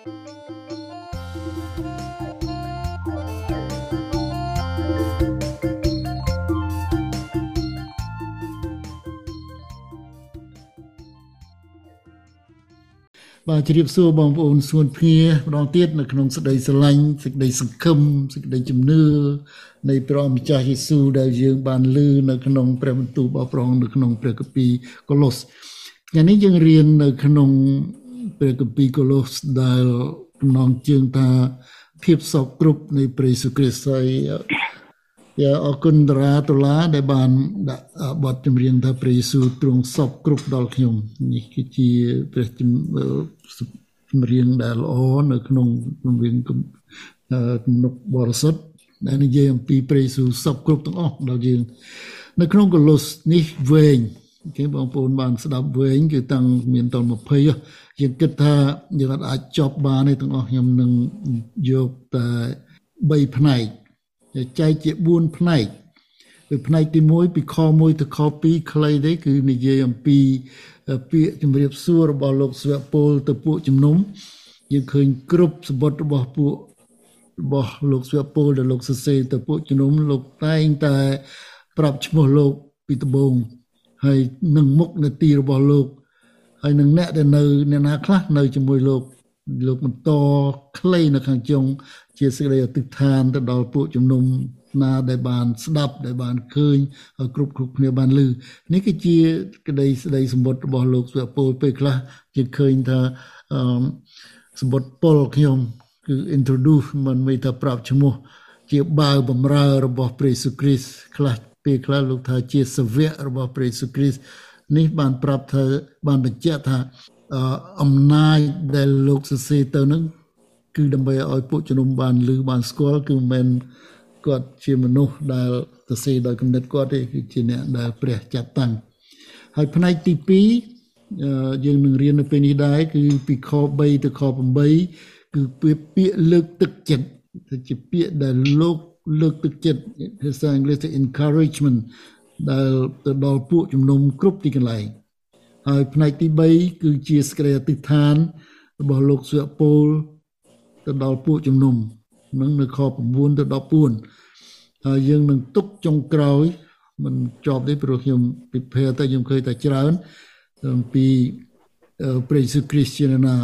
បាទជម្រាបសួរបងប្អូនសួនភ្ងាម្ដងទៀតនៅក្នុងសេចក្តីស្រឡាញ់សេចក្តីសង្ឃឹមសេចក្តីជំនឿនៃព្រះម្ចាស់យេស៊ូវដែលយើងបានឮនៅក្នុងព្រះបន្ទូលរបស់ព្រះអង្គនៅក្នុងព្រះគម្ពីរកូឡូសថ្ងៃនេះយើងរៀននៅក្នុង ព្រះគម្ពីរកូឡូសដែលចំណងជើងថាភាពសោកគ្រប់នៃព្រះយេស៊ូវគ្រីស្ទហើយយ៉ាអរគុណតារាតុលាដែលបានដាក់បទចម្រៀងថាព្រះយេស៊ូវទ្រង់សពគ្រប់ដល់ខ្ញុំនេះគឺជាព្រះចម្រៀងដែលល្អនៅក្នុងចម្រៀងទំនុកបរិសុទ្ធដែលនិយាយអំពីព្រះយេស៊ូវសពគ្រប់ទាំងអស់ដល់យើងនៅក្នុងកូឡូសនេះវែងគេបងប្អូនបានស្ដាប់វែងគឺតាំងមានត20 យើងគិតថាយើងអាចចប់បានទេទាំងអស់ខ្ញុំនឹងយកតែ3ផ្នែកចែកជា4ផ្នែកគឺផ្នែកទី1ពីខ1ទៅខ2ខ្លីទេគឺនិយាយអំពីពាក្យជំរាបសួររបស់លោកស្វៈពលទៅពួកជំនុំយើងឃើញគ្រប់សម្បត្តិរបស់ពួករបស់លោកស្វៈពលដែលលោកសរសេរទៅពួកជំនុំលោកតែងតែប្រាប់ឈ្មោះលោកពីដំបូងហើយនឹងមុខនាទីរបស់លោក ហើយនឹងអ្នកដែលនៅអ្នកណាខ្លះនៅជាមួយលោកលោកបន្តខ្លីនៅខាងចុង ជាសេចក្តីអធិដ្ឋានទៅដល់ពួកជំនុំណាដែលបានស្ដាប់ដែលបានឃើញហើយគ្រប់គ្រប់គ្នាបានឮនេះគឺជាក្តីស្ដីសម្បត្តិរបស់លោកសុពលពេលខ្លះជាឃើញថាអឺសម្បត្តិពលខ្ញុំគឺ introduce មិនមិនថាប្រាប់ឈ្មោះជាបាវបំរើរបស់ព្រះយេស៊ូវគ្រីស្ទខ្លះពេលខ្លះលោកថាជាសាវករបស់ព្រះយេស៊ូវគ្រីស្ទ នេះបានប្រាប់ថាបានបញ្ជាក់ថាអំណាចដែលលោកសរសេរទៅនឹងគឺដើម្បីឲ្យពួកជំនុំបានឮបានស្គាល់គឺមិនមែនគាត់ជាមនុស្សដែលសរសេរដោយគំនិតគាត់ទេគឺជាអ្នកដែលព្រះចាត់តាំងហើយផ្នែកទី2យើងនឹងរៀននៅពេលនេះដែរគឺពីខ3ទៅខ8គឺពាក្យលើកទឹកចិត្តជាពាក្យដែលលោកលើកទឹកចិត្តភាសាអង់គ្លេសថា encouragement ដែលទៅដល់ពួកជំនុំគ្រប់ទីកន្លែងហើយផ្នែកទី3គឺជាសក្តិអតិថាន របស់លោកសុពលទៅដល់ពួកជំនុំនឹងនៅខ9ទៅ14ហើយយើងនឹងទុកចុងក្រោយមិនជាប់ទេព្រោះខ្ញុំពិភាក្សាតែខ្ញុំឃើញតែច្រើនអំពីព្រះយេស៊ូវគ្រីស្ទជាណា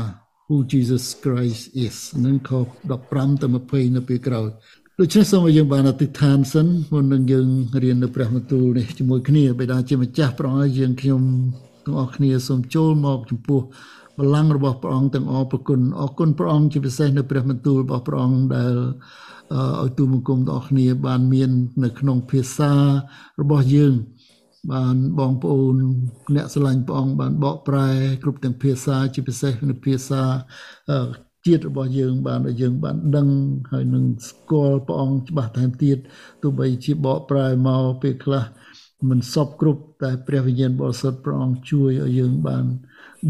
who Jesus Christ is នឹងខ15ទៅ20នៅពេលក្រោយ ដូច្នេះសូមឲ្យយើងបានអធិដ្ឋានសិនមុននឹងយើងរៀននៅព្រះបន្ទូលនេះជាមួយគ្នាបិតាជាម្ចាស់ព្រះអង្គយើងខ្ញុំទាំងអស់គ្នាសូមចូលមកចំពោះបល្ល័ង្ករបស់ព្រះអង្គទាំងអស់ប្រគុណអរគុណព្រះអង្គជាពិសេសនៅព្រះបន្ទូលរបស់ព្រះអង្គដែលឲ្យទូលបង្គំទាំងអស់គ្នាបានមាននៅក្នុងភាសារបស់យើងបានបងប្អូនអ្នកស្រឡាញ់ព្រះអង្គបានបកប្រែគ្រប់ទាំងភាសាជាពិសេសនៅភាសា ជាតិរបស់យើងបានឲ្យយើងបានដឹងហើយនឹងស្គាល់ព្រះអង្គច្បាស់ថែមទៀតទោះបីជាបកប្រែមកពេលខ្លះមិនសពគ្រប់តែព្រះវិញ្ញាណបរិសុទ្ធព្រះអង្គជួយឲ្យយើងបាន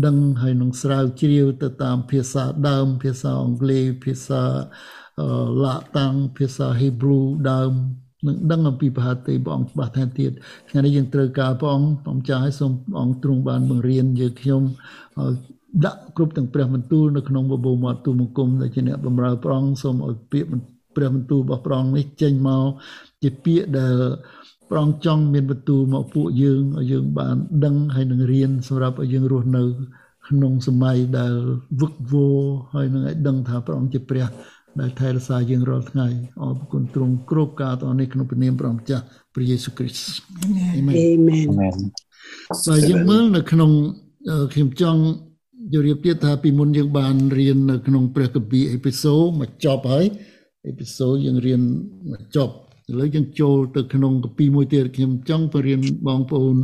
ដឹងហើយនឹងស្រាវជ្រាវទៅតាមភាសាដើម ភាសាអង់គ្លេសភាសាឡាតាំងភាសាហេប្រ៊ូដើមនឹងដឹងអំពីប្រហតិព្រះអង្គច្បាស់ថែមទៀតថ្ងៃនេះយើងត្រូវការព្រះអង្គព្រះចាស់ឲ្យសូមព្រះអង្គទ្រង់បានបង្រៀនយើងខ្ញុំ ដាក់គ្រប់ទាំងព្រះបន្ទូលនៅក្នុងបបោមាត់ទូមង្គមដែលជាអ្នកបម្រើព្រះអង្គសូមឲ្យពាក្យព្រះបន្ទូលរបស់ព្រះអង្គនេះចេញមកជាពាក្យដែលព្រះអង្គចង់មានបន្ទូលមកពួកយើងឲ្យយើងបានដឹងហើយនឹងរៀនសម្រាប់ឲ្យយើងរស់នៅ ក្នុងសម័យដែលវឹកវរហើយនឹងឲ្យដឹងថាព្រះអង្គជាព្រះដែលថែរក្សាយើងរាល់ថ្ងៃអរគុណទ្រង់គ្រប់ការតនេះក្នុងព្រះនាមព្រះម្ចាស់ព្រះយេស៊ូវគ្រីស្ទអាមែនបាទយើងមើលនៅក្នុងខ្ញុំចង់ ជម្រាបទៀតថាពីមុនយើងបានរៀននៅក្នុងព្រះគម្ពីរអេពីសូតមកចប់ហើយអេពីសូតយើងរៀនមកចប់ឥឡូវយើងចូលទៅក្នុងកពីមួយទៀតខ្ញុំចង់បរៀនបងប្អូន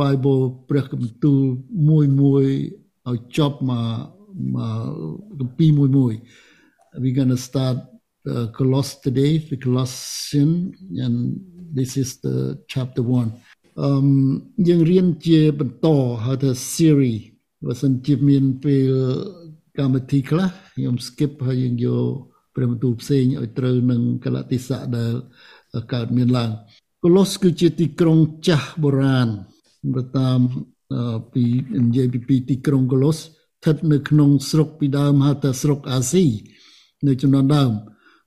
Bible ព្រះគម្ពីរមួយមួយឲ្យចប់មកមកកពីមួយមួយ we going to start uh, Coloss today the Colossian and this is the chapter 1 um យើងរៀនជាបន្តហៅថា series បើសិនជាមានពេលកម្មវិធីខ្លះខ្ញុំ skip ហើយយើងយកព្រះបន្ទូលផ្សេងឲ្យត្រូវនឹងកលតិសៈដែលកើតមានឡើងកូឡូសគឺជាទីក្រុងចាស់បុរាណតាមពីនិយាយពីទីក្រុងកូឡូសស្ថិតនៅក្នុងស្រុកពីដើមហៅថាស្រុកអាស៊ីនៅចំនួនដើម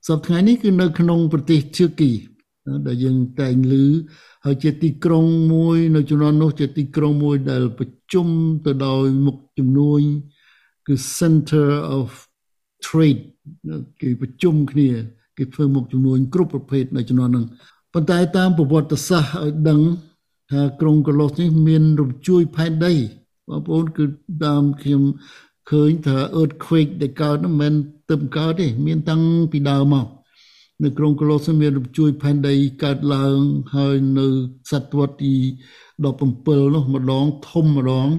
សប្តាហ៍ថ្ងៃនេះគឺនៅក្នុងប្រទេសជឿគី ដែលយើងតែងឮហើយជាទីក្រុងមួយ នៅចំនួននោះជាទីក្រុងមួយដែលប្រជុំទៅដោយមុខជំនួយគឺ Center of Trade គេប្រជុំគ្នាគេធ្វើមុខជំនួញគ្រប់ប្រភេទនៅចំនួនហ្នឹងប៉ុន្តែតាមប្រវត្តិសាស្ត្រឲ្យដឹងថាក្រុងកូឡូសនេះមានរំជួយផែនដីបងប្អូនគឺតាមខ្ញុំឃើញថា earthquake ដែលកើតនោះមិនទៅកើតទេមានតាំងពីដើមមក នៅក្រុងកូឡូសមានរំជួយផែនដីកើតឡើងហើយនៅសតវត្សទី17នោះម្ដងធំម្ដង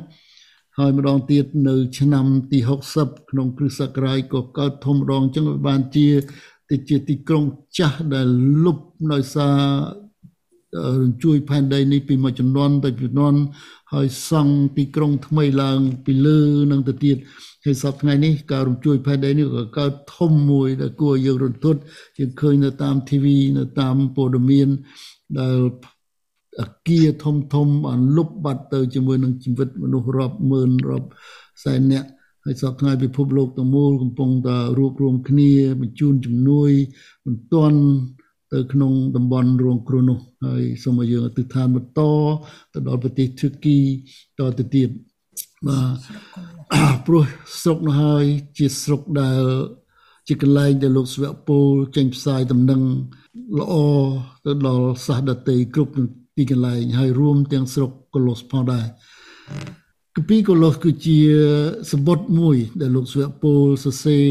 ហើយម្ដងទៀតនៅ ឆ្នាំទី60ក្នុងគ្រិស្តសករាជក៏កើតធំម្ដងអញ្ចឹងបានជាទៅជាទីក្រុងចាស់ដែលលុបដោយសារ ជួយផែនដីនេះពីមួយចំនួនទៅចំនួនហើយសង់ទីក្រុងថ្មីឡើងពីលើនឹងទៅទៀតហើយសប្តាហ៍ថ្ងៃនេះការរំជួយផែនដីនេះក៏កើតធំមួយដែលគួរយើងរន្ធត់យើងឃើញនៅតាម TV នៅតាមព័ត៌មានដែលអគារធំធំបានលុបបាត់ទៅជាមួយនឹងជីវិតមនុស្សរាប់ម៉ឺនរាប់សែននាក់ហើយសពថ្ងៃពិភពលោកទាំងមូលកំពុងតែរួបរวมគ្នាបញ្ជូនជំនួយមិនទាន់ ទៅក្នុងតំបន់រងគ្រោះនោះហើយសូមឲ្យយើងអធិដ្ឋានបន្តទៅដល់ប្រទេសទូគីតទៅទៀតបាទព្រោះស្រុកនោះហើយជាស្រុកដែលជាកន្លែងដែលលោកស្វៈពលចេញផ្សាយដំណឹងល្អទៅដល់សាសដតីគ្រប់ទីកន្លែងហើយរួមទាំងស្រុកកូឡូសផងដែរគពីកូឡូសគឺជាសម្បត្តិមួយ ដែលលោកស្វៈពលសរសេរ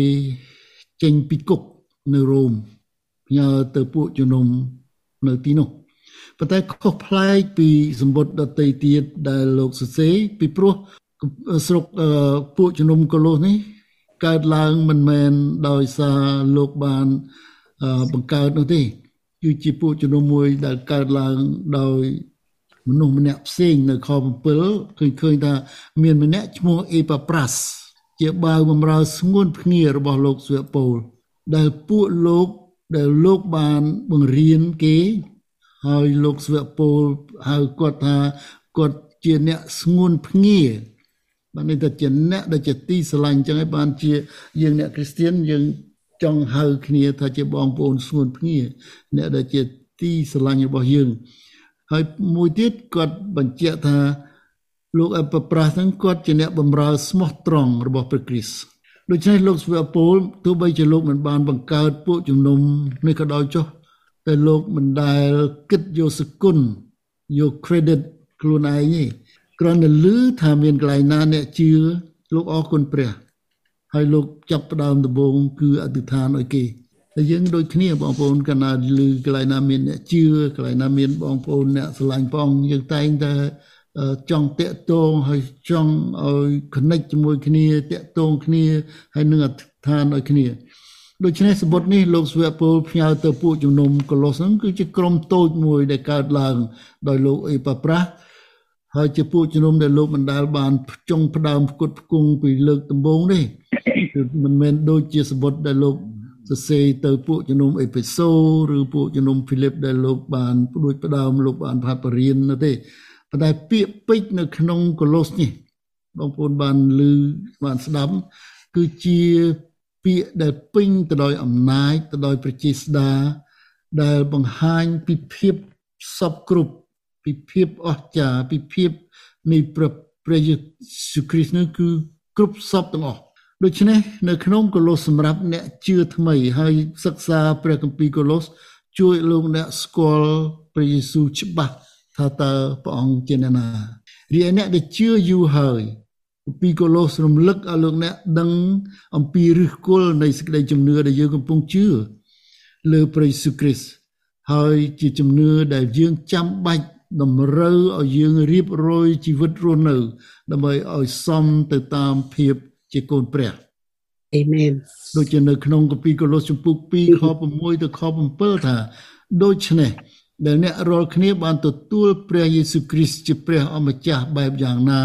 ចេញពីគុកនៅរ៉ូម ផ្ញើទៅពួកជំនុំនៅទីនោះប៉ុន្តែខុសប្លែកពីសម្បត្តិដតីទៀតដែលលោកសរសេរពីព្រោះស្រុកពួកជំនុំកូឡូសនេះកើតឡើងមិនមែនដោយសារលោកបានបង្កើតនោះទេគឺជាពួកជំនុំមួយដែលកើតឡើងដោយមនុស្សម្នាក់ផ្សេងនៅខ7ឃើញឃើញថាមានម្នាក់ឈ្មោះអេប៉ាប្រាស់ជាបាវបំរើស្ងួនភ្ងារបស់លោកស្វៈពលដែលពួកលោក ដែលលោកបានបង្រៀនគេ ហើយលោកស្វៈពលហៅគាត់ថាគាត់ជាអ្នកស្ងួនភ្ងាបាននេះតែជាអ្នកដែលជាទីស្រឡាញ់អញ្ចឹងហើយបានជាយើងអ្នកគ្រីស្ទៀនយើងចង់ហៅគ្នាថាជាបងប្អូនស្ងួនភ្ងាអ្នកដែលជាទីស្រឡាញ់របស់យើងហើយមួយទៀតគាត់បញ្ជាក់ថាលោកអបប្រាស់ហ្នឹងគាត់ជាអ្នកបម្រើស្មោះត្រង់របស់ព្រះគ្រីស្ទ ដូច្នេះលោកស្វៈពលទោះបីជាលោកមិនបានបង្កើតពួកជំនុំនេះក៏ដោយចុះតែលោកមិនដែលគិតយកសគុណយក credit ខ្លួនឯងទេគ្រាន់តែឮថាមានកន្លែងណាអ្នកជឿលោកអរគុណព្រះ ហើយលោកចាប់ផ្ដើមដំបូងគឺអធិដ្ឋានឲ្យគេតែយើងដូចគ្នាបងប្អូនកណ្ណាឮកន្លែងណាមានអ្នកជឿកន្លែងណាមានបងប្អូនអ្នកស្រឡាញ់ផងយើងតែងតែ ចង់តាក់ទងហើយចង់ឲ្យ connect ជាមួយគ្នាតាក់ទងគ្នាហើយនឹងអធិដ្ឋានឲ្យគ្នាដូច្នេះសម្បត្តិនេះលោកស្វៈពលផ្ញើទៅពួកជំនុំកូឡូសហ្នឹងគឺជាក្រុមតូចមួយដែលកើតឡើង ដោយលោកអេប៉ាប្រាស់ហើយជាពួកជំនុំដែលលោកមិនដែលបានចុងផ្ដើមផ្គត់ផ្គង់ពីលើកដំបូងនេះគឺមិនមែនដូចជាសម្បត្តិដែលលោកសរសេរទៅពួកជំនុំអេពីសូឬពួកជំនុំហ្វីលីបដែលលោកបានផ្ដួចផ្ដើមលោកបានផាត់បរៀននោះទេ ប៉ុន្តែពាក្យពេចនៅក្នុងកូឡូសនេះបងប្អូនបានឮបានស្ដាប់គឺជាពាក្យដែលពេញទៅដោយអំណាចទៅដោយប្រជាស្ដាដែលបង្ហាញពីភាពសពគ្រប់ពីភាពអស្ចារ្យពីភាពនៃព្រះព្រះយេស៊ូវគ្រីស្ទនោះគឺគ្រប់សពទាំងអស់ដូច្នេះនៅក្នុងកូឡូសសម្រាប់អ្នកជឿថ្មីហើយសិក្សាព្រះគម្ពីរកូឡូសជួយលោកអ្នកស្គាល់ព្រះយេស៊ូវច្បាស់ ថាតើព្រះអង្គជាអ្នកណារីឯអ្នកដែលជឿយូរហើយពីកូឡូសរំលឹកឲ្យលោកអ្នកដឹងអំពីឫសគល់នៃសេចក្តីជំនឿដែលយើងកំពុងជឿលើព្រះយេស៊ូវគ្រីស្ទហើយជាជំនឿដែលយើងចាំបាច់តម្រូវឲ្យយើងរៀបរយជីវិតរស់នៅ ដើម្បីឲ្យសមទៅតាមភាពជាកូនព្រះអេមែនដូចជានៅក្នុងកាពីកូឡូសជំពូក2ខ6ទៅខ7ថាដូច្នេះ ដែលអ្នករាល់គ្នាបានទទួលព្រះយេស៊ូវគ្រីស្ទជាព្រះអម្ចាស់បែបយ៉ាងណា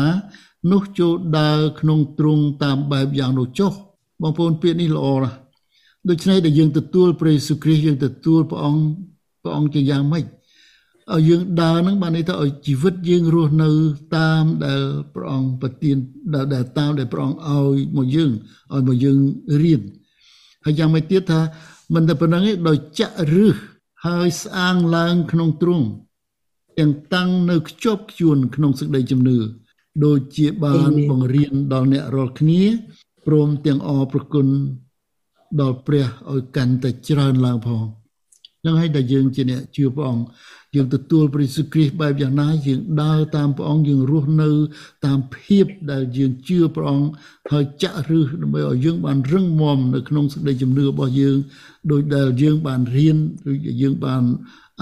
នោះចូលដើរក្នុងទ្រង់តាមបែបយ៉ាងនោះចុះបងប្អូនពាក្យនេះល្អណាស់ដូច្នេះដែលយើងទទួលព្រះយេស៊ូវគ្រីស្ទយើងទទួលព្រះអង្គព្រះអង្គជាយ៉ាងម៉េចឲ្យយើងដើរហ្នឹងបានន័យថាឲ្យជីវិតយើងរស់នៅតាមដែលព្រះអង្គប្រទានដែលតាមដែលព្រះអង្គឲ្យមកយើងឲ្យមកយើងរៀនហើយយ៉ាងម៉េចទៀតថាមិនតែប៉ុណ្្នឹងទេដោយចាក់រឹស ហើយស្អាងឡើងក្នុងទ្រង់ទាំងតាំងនៅខ្ជាប់ខ្ជួនក្នុងសេចក្តីជំនឿដូចជាបានបង្រៀនដល់អ្នករាល់គ្នាព្រមទាំងអរប្រគុណដល់ព្រះឲ្យកាន់តែច្រើនឡើងផងនឹងហើយដែលយើងជាអ្នកជឿព្រះអង្គ យើងទទួលព្រះយេស៊ូវគ្រីស្ទបែបយ៉ាងណាយើងដើរតាមព្រះអង្គយើងរស់នៅ តាមភាពដែលយើងជឿព្រះអង្គហើយចាក់ឫសដើម្បីឲ្យយើងបានរឹងមាំនៅក្នុងសេចក្តីជំនឿរបស់យើងដោយដែលយើងបានរៀនឬយើងបាន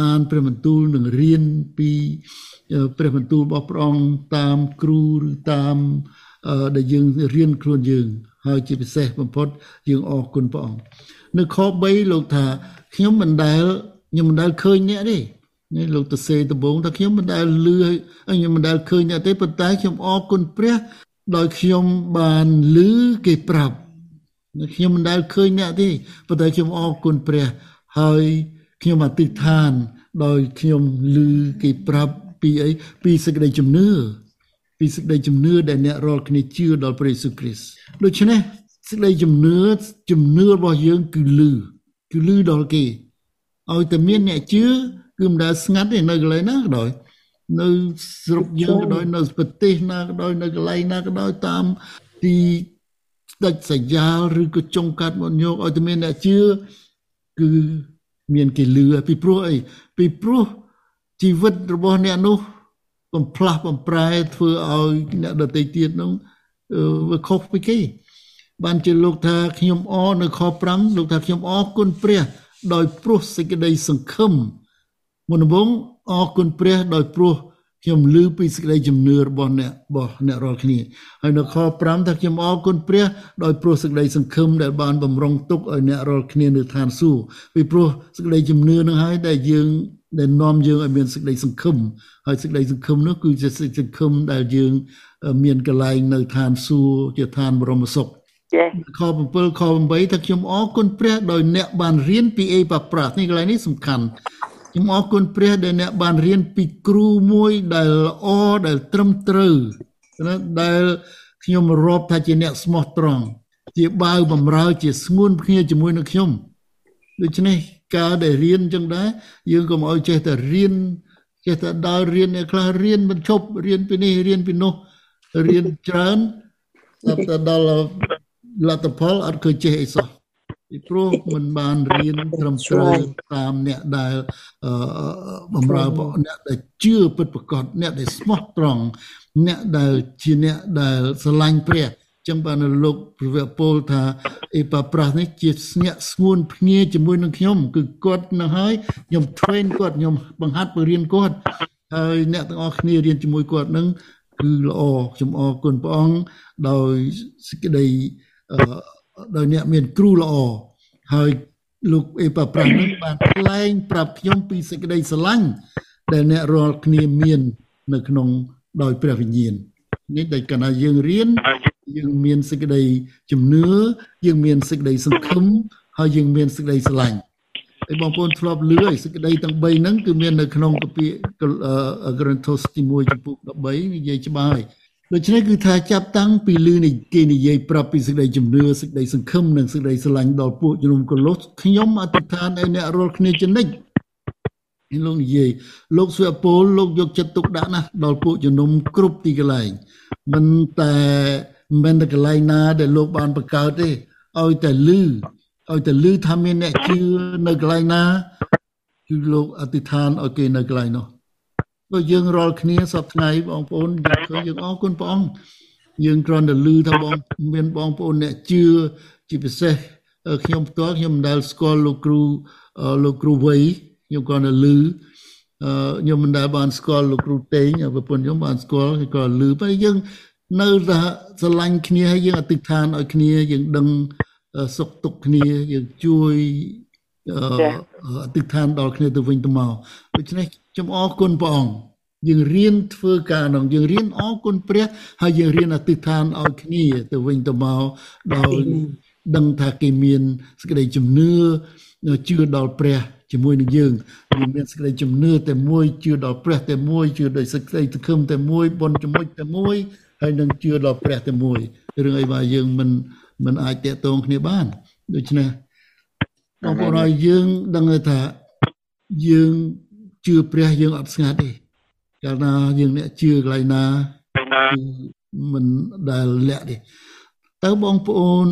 អានព្រះបន្ទូលនិងរៀនពីព្រះបន្ទូលរបស់ព្រះអង្គតាមគ្រូឬតាមដែលយើងរៀនខ្លួនយើង ហើយជាពិសេសបំផុតយើងអរគុណព្រះអង្គនៅខ3លោកថាខ្ញុំមិនដែលខ្ញុំមិនដែលឃើញអ្នកទេ នេះលោកទៅសេដំបងថាខ្ញុំមិនដែលលឺខ្ញុំមិនដែលឃើញអ្នកទេប៉ុន្តែខ្ញុំអរគុណព្រះ ដោយខ្ញុំបានលឺគេប្រាប់ខ្ញុំមិនដែលឃើញអ្នកទេប៉ុន្តែខ្ញុំអរគុណព្រះហើយខ្ញុំអធិដ្ឋាន ដោយខ្ញុំឮគេប្រាប់ពីអីពីសេចក្តីជំនឿពីសេចក្តីជំនឿដែលអ្នករាល់គ្នាជឿដល់ព្រះយេស៊ូវគ្រីស្ទដូច្នេះសេចក្តីជំនឿជំនឿរបស់យើងគឺឮគឺឮដល់គេឲ្យតែមានអ្នកជឿ គឺមិនដែលស្ងាត់ទេនៅកន្លែងណាក៏ដោយនៅស្រុកយើងក៏ដោយនៅប្រទេសណាក៏ដោយនៅកន្លែងណាក៏ដោយតាមទីស្ដេចសយ៉ាលឬក៏ចុងកាត់មកញោកឲ្យតែមានអ្នកជឿគឺមានគេលឺពីព្រោះអីពីព្រោះជីវិតរបស់អ្នកនោះបំផ្លាស់បំប្រែធ្វើឲ្យអ្នកដទៃទៀតនោះវាខុសពីគេបានជាលោកថាខ្ញុំអរនៅខ5លោកថាខ្ញុំអរគុណព្រះ ដោយព្រោះសេចក្តីសង្ឃឹម មុនដំបូងអរគុណព្រះ ដោយព្រោះខ្ញុំឮពីសេចក្តីជំនឿរបស់អ្នករបស់អ្នករាល់គ្នាហើយនៅខ5ថាខ្ញុំអរគុណព្រះដោយព្រោះសេចក្តីសង្ឃឹមដែលបានបំរុងទុកឲ្យអ្នករាល់គ្នានៅឋានសួគ៌ពីព្រោះសេចក្តីជំនឿនឹងហើយដែលយើងដែលនាំយើងឲ្យមានសេចក្តីសង្ឃឹមហើយសេចក្តីសង្ឃឹមនោះគឺជាសេចក្តីសង្ឃឹមដែលយើង មានកន្លែងនៅឋានសួគ៌ជាឋានបរមសុខចា៎ខ7ខ8ថាខ្ញុំអរគុណព្រះដោយអ្នកបានរៀនពីអេបាប្រាសនេះកន្លែងនេះសំខាន់ ខ្ញុំអរគុណព្រះដែលអ្នកបានរៀនពីគ្រូមួយដែលល្អដែលត្រឹមត្រូវណាដែលខ្ញុំរាប់ថាជាអ្នកស្មោះត្រង់ជាបាវបំរើជាស្ងួនគ្នាជាមួយនឹងខ្ញុំដូច្នេះការដែលរៀនចឹងដែរយើងកុំឲ្យចេះតែរៀនចេះតែដើររៀនអ្នកខ្លះរៀនមិនឈប់រៀនពីនេះរៀនពីនោះរៀនច្រើនដល់ទៅដល់លទ្ធផលអត់ឃើញចេះអីសោះ ពីព្រោះមិនបានរៀនត្រឹមត្រូវតាមអ្នកដែលបំរើអ្នកដែលជឿពិតប្រាកដអ្នកដែលស្មោះត្រង់អ្នកដែលជាអ្នកដែលស្រឡាញ់ព្រះចឹងបានលោកព្រះវពលថាអេប៉ាប្រាស់នេះជាស្ញាក់ស្ងួនភ្ងាជាមួយនឹងខ្ញុំគឺគាត់នៅហើយខ្ញុំ train គាត់ខ្ញុំបង្ហាត់បង្រៀនគាត់ហើយអ្នកទាំងអស់គ្នារៀនជាមួយគាត់នឹងគឺល្អខ្ញុំអរគុណព្រះអង្គដោយសេចក្តី ដោយអ្នកមានគ្រូល្អហើយលោកអេប៉ាប្រាស់នឹងបានថ្លែងប្រាប់ខ្ញុំពីសេចក្តីស្រឡាញ់ដែលអ្នករាល់គ្នាមាន នៅក្នុងដោយព្រះវិញ្ញាណនេះដែលកណ្ដាយើងរៀនយើងមានសេចក្តីជំនឿយើងមានសេចក្តីសង្ឃឹមហើយយើងមានសេចក្តីស្រឡាញ់ហើយបងប្អូនធ្លាប់លឺហើយសេចក្តីទាំង3ហ្នឹងគឺមាននៅក្នុងកាពីកូរិនថូសទី1ចំពុក13និយាយច្បាស់ហើយ ដូច្នេះគឺថាចាប់តាំងពីលឺនេះគេនិយាយប្រាប់ពីសេចក្តីជំនឿសេចក្តីសង្ឃឹមនិងសេចក្តីស្រឡាញ់ដល់ពួកជំនុំកូឡូសខ្ញុំអធិដ្ឋានឲ្យអ្នករាល់គ្នាចនិចនេះលោកនិយាយលោកស្វពលលោកយកចិត្តទុកដាក់ណាស់ដល់ពួកជំនុំគ្រប់ទីកន្លែងមិនតែមិនតែកន្លែងណាដែលលោកបានបង្កើតទេឲ្យតែលឺឲ្យតែលឺថាមានអ្នកជឿនៅកន្លែងណាគឺលោកអធិដ្ឋានឲ្យគេនៅកន្លែងនោះ ដូចយើងរាល់គ្នាសប្ថ្ងៃបងប្អូនយើងឃើញយើងអរគុណព្រះអង្គយើងគ្រាន់តែឮថាបងមានបងប្អូនអ្នកជឿជាពិសេសខ្ញុំផ្ទាល់ខ្ញុំមិនដែលស្គាល់លោកគ្រូលោកគ្រូវ័យខ្ញុំគ្រាន់តែឮខ្ញុំមិនដែលបានស្គាល់លោកគ្រូតេងប្រពន្ធខ្ញុំបានស្គាល់ក៏ឮតែយើងនៅតែស្រឡាញ់គ្នាហើយយើងអធិដ្ឋានឲ្យគ្នាយើងដឹងសុខទុក្ខគ្នាយើងជួយអធិដ្ឋានដល់គ្នាទៅវិញទៅមកដូច្នេះ ខ្ញុំអរគុណព្រះអង្គយើងរៀនធ្វើការនោះយើងរៀនអរគុណព្រះ ហើយយើងរៀនអធិដ្ឋានឲ្យគ្នាទៅវិញទៅមកដោយដឹងថាគេមានសេចក្តីជំនឿជឿដល់ព្រះជាមួយនឹងយើងយើងមានសេចក្តីជំនឿតែមួយជឿដល់ព្រះតែមួយជឿដោយសេចក្តីសង្ឃឹមតែមួយបនជាមួយតែមួយហើយនឹងជឿដល់ព្រះតែមួយរឿងអីបើយើងមិនមិនអាចតាក់ទងគ្នាបានដូច្នេះបងប្អូនហើយយើងដឹងថាយើង ជឿព្រះយើងអត់ស្ងាត់ទេកាលណាយើងអ្នកជឿកន្លែងណាមិនដែលលាក់ទេតើបងប្អូន